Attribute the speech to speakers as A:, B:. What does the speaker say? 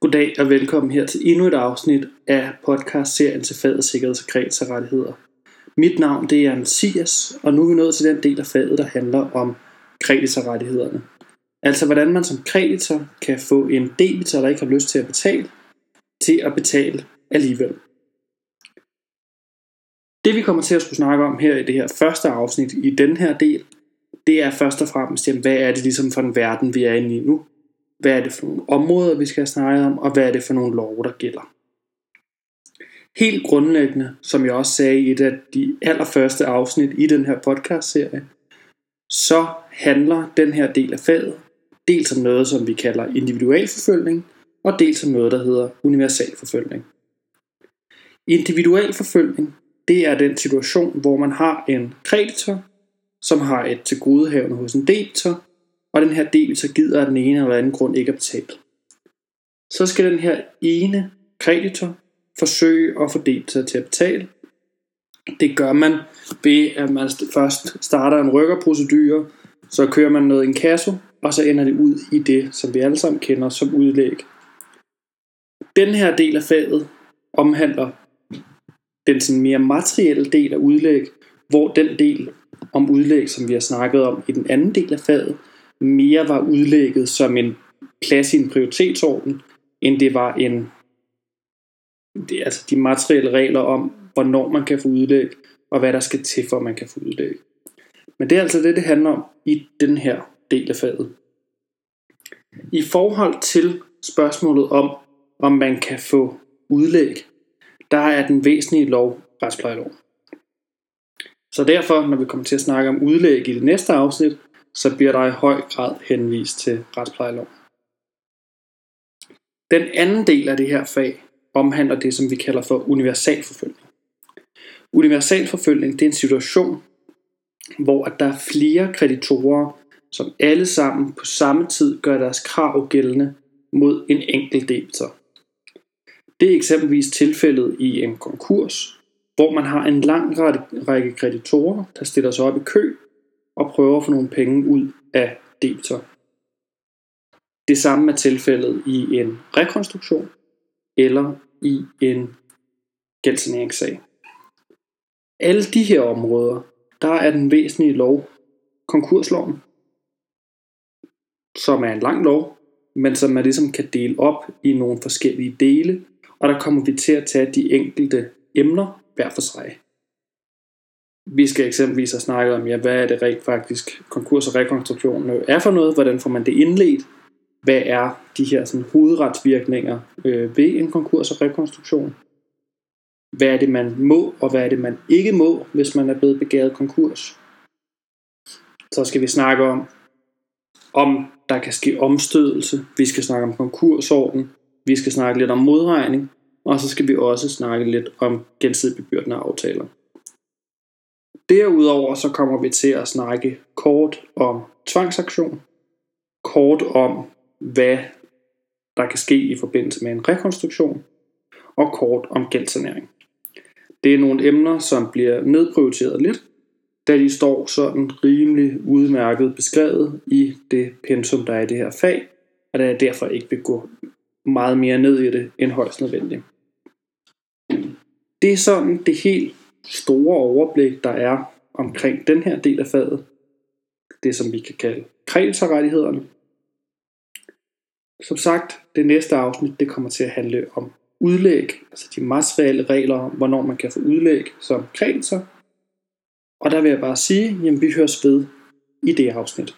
A: Goddag og velkommen her til endnu et afsnit af podcast-serien til faget sikkerheds- og kreditorrettigheder. Mit navn det er Mathias, og nu er vi nået til den del af faget, der handler om kreditorrettighederne. Altså hvordan man som kreditor kan få en debitor, der ikke har lyst til at betale, til at betale alligevel. Det vi kommer til at skulle snakke om her i det her første afsnit i den her del, det er først og fremmest, jamen, hvad er det ligesom for en verden, vi er inde i nu? Hvad er det for nogle områder, vi skal snakke om, og hvad er det for nogle love, der gælder? Helt grundlæggende, som jeg også sagde i et af de allerførste afsnit i den her podcast-serie, så handler den her del af faget dels om noget, som vi kalder individualforfølgning, og dels om noget, der hedder universalforfølgning. Individualforfølgning, det er den situation, hvor man har en kreditor, som har et tilgodehavende hos en debitor, og den her debitor gider af den ene eller anden grund ikke at betale. Så skal den her ene kreditor forsøge at få debitor til at betale. Det gør man ved, at man først starter en rykkerprocedure, så kører man noget inkasso, og så ender det ud i det, som vi alle sammen kender som udlæg. Den her del af faget omhandler den sådan mere materielle del af udlæg, hvor den del om udlæg, som vi har snakket om i den anden del af faget, mere var udlægget som en plads i en prioritetsorden, end det var en det er altså de materielle regler om, hvornår man kan få udlæg, og hvad der skal til, for at man kan få udlæg. Men det er altså det, det handler om i den her del af faget. I forhold til spørgsmålet om, om man kan få udlæg, der er den væsentlige lov retsplejelov. Så derfor, når vi kommer til at snakke om udlæg i det næste afsnit, så bliver der i høj grad henvist til retsplejelov. Den anden del af det her fag omhandler det, som vi kalder for universalforfølgning. Universalforfølgning det er en situation, hvor der er flere kreditorer, som alle sammen på samme tid gør deres krav gældende mod en enkelt debitor. Det er eksempelvis tilfældet i en konkurs, hvor man har en lang række kreditorer, der stiller sig op i kø og prøver at få nogle penge ud af debitor. Det samme er tilfældet i en rekonstruktion eller i en gældsaneringssag. Alle de her områder, der er den væsentlige lov konkursloven, som er en lang lov, men som man ligesom kan dele op i nogle forskellige dele, og der kommer vi til at tage de enkelte emner hver for sig. Vi skal eksempelvis have snakket om, ja, hvad er det rent faktisk konkurs og rekonstruktion øh, er for noget, hvordan får man det indledt, hvad er de her sådan, hovedretsvirkninger øh, ved en konkurs og rekonstruktion, hvad er det man må, og hvad er det man ikke må, hvis man er blevet begæret konkurs. Så skal vi snakke om, om der kan ske omstødelse, vi skal snakke om konkursorden, vi skal snakke lidt om modregning, og så skal vi også snakke lidt om gensidig bebyrdende aftaler. Derudover så kommer vi til at snakke kort om tvangsaktion, kort om hvad der kan ske i forbindelse med en rekonstruktion, og kort om gældsanering. Det er nogle emner, som bliver nedprioriteret lidt, da de står sådan rimelig udmærket beskrevet i det pensum, der er i det her fag, og da er derfor ikke vil gå meget mere ned i det end højst nødvendigt. Det er sådan det helt store overblik, der er omkring den her del af faget. Det som vi kan kalde kreditorrettighederne. Som sagt, det næste afsnit det kommer til at handle om udlæg, altså de materielle regler om, hvornår man kan få udlæg som kreditor. Og der vil jeg bare sige, jamen vi høres ved i det afsnit.